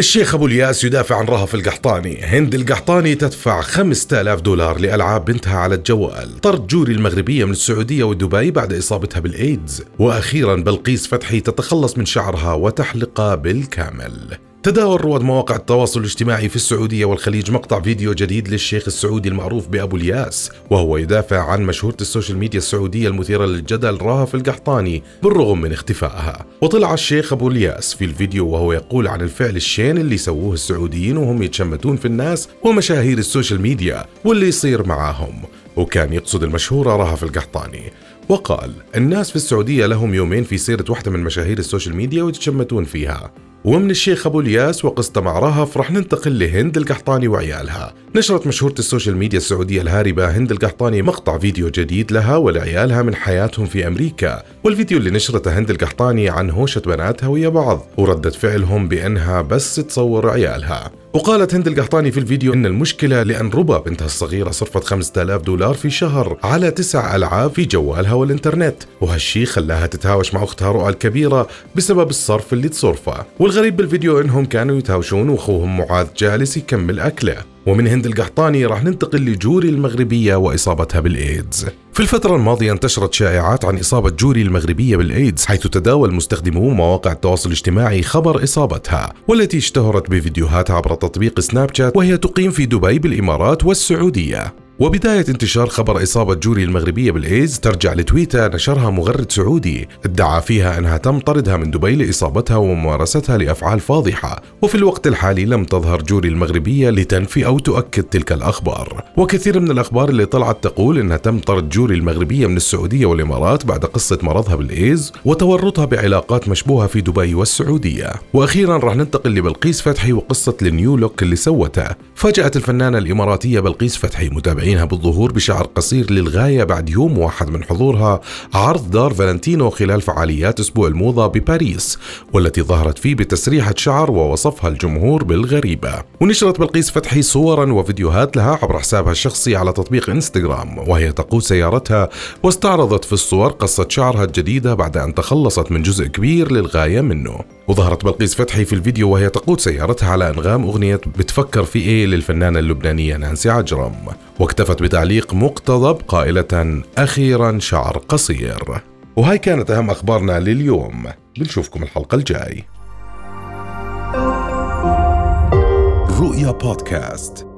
الشيخ أبو الياس يدافع عن رهف القحطاني. هند القحطاني تدفع 5000 دولار لألعاب بنتها على الجوال. طرد جوري المغربية من السعودية ودبي بعد إصابتها بالإيدز. وأخيرا بلقيس فتحي تتخلص من شعرها وتحلقه بالكامل. تداول رواد مواقع التواصل الاجتماعي في السعودية والخليج مقطع فيديو جديد للشيخ السعودي المعروف بأبو الياس وهو يدافع عن مشهورة السوشيال ميديا السعودية المثيرة للجدل راهف القحطاني بالرغم من اختفائها. وطلع الشيخ أبو الياس في الفيديو وهو يقول عن الفعل الشين اللي سووه السعوديين وهم يتشمتون في الناس ومشاهير ال social media واللي يصير معاهم. وكان يقصد المشهورة راهف القحطاني. وقال الناس في السعودية لهم يومين في سيرة واحدة من مشاهير ال social media ويتشمتون فيها. ومن الشيخ أبو الياس وقصته مع رهف رح ننتقل لهند القحطاني وعيالها. نشرت مشهورة ال social media السعودية الهاربة هند القحطاني مقطع فيديو جديد لها ولعيالها من حياتهم في أمريكا، والفيديو اللي نشرته هند القحطاني عن هوشة بناتها ويا بعض، وردة فعلهم بأنها بس تصور عيالها. وقالت هند القحطاني في الفيديو إن المشكلة لأن ربا بنتها الصغيرة صرفت 5000 دولار في شهر على تسع ألعاب في جوالها والإنترنت وهالشي خلاها تتهاوش مع أختها رؤى الكبيرة بسبب الصرف اللي تصرفه. والغريب بالفيديو إنهم كانوا يتهاوشون وأخوهم معاذ جالس يكمل أكله. ومن هند القحطاني راح ننتقل لجوري المغربية وإصابتها بالإيدز. في الفترة الماضية انتشرت شائعات عن إصابة جوري المغربية بالإيدز حيث تداول مستخدمو مواقع التواصل الاجتماعي خبر إصابتها والتي اشتهرت بفيديوهات عبر تطبيق سناب شات وهي تقيم في دبي بالإمارات والسعودية. وبداية انتشار خبر إصابة جوري المغربية بالإيدز ترجع لتويتر نشرها مغرد سعودي. ادعى فيها أنها تم طردها من دبي لإصابتها وممارستها لأفعال فاضحة. وفي الوقت الحالي لم تظهر جوري المغربية لتنفي أو تؤكد تلك الأخبار. وكثير من الأخبار اللي طلعت تقول أنها تم طرد جوري المغربية من السعودية والإمارات بعد قصة مرضها بالإيدز وتورطها بعلاقات مشبوهة في دبي والسعودية. وأخيرا راح ننتقل لبلقيس فتحي وقصة ال new look اللي سوته. فاجأت الفنانة الإماراتية بلقيس فتحي متابعين متابعينها بالظهور بشعر قصير للغاية بعد يوم واحد من حضورها عرض دار فالنتينو خلال فعاليات أسبوع الموضة بباريس والتي ظهرت فيه بتسريحة شعر ووصفها الجمهور بالغريبة. ونشرت بلقيس فتحي صورا وفيديوهات لها عبر حسابها الشخصي على تطبيق إنستغرام وهي تقود سيارتها واستعرضت في الصور قصة شعرها الجديدة بعد أن تخلصت من جزء كبير للغاية منه. وظهرت بلقيس فتحي في الفيديو وهي تقود سيارتها على أنغام أغنية بتفكر في إيه للفنانة اللبنانية نانسي عجرم واكتفت بتعليق مقتضب قائلة أخيرا شعر قصير. وهاي كانت أهم أخبارنا لليوم. بنشوفكم الحلقة الجاي. رؤيا بودكاست.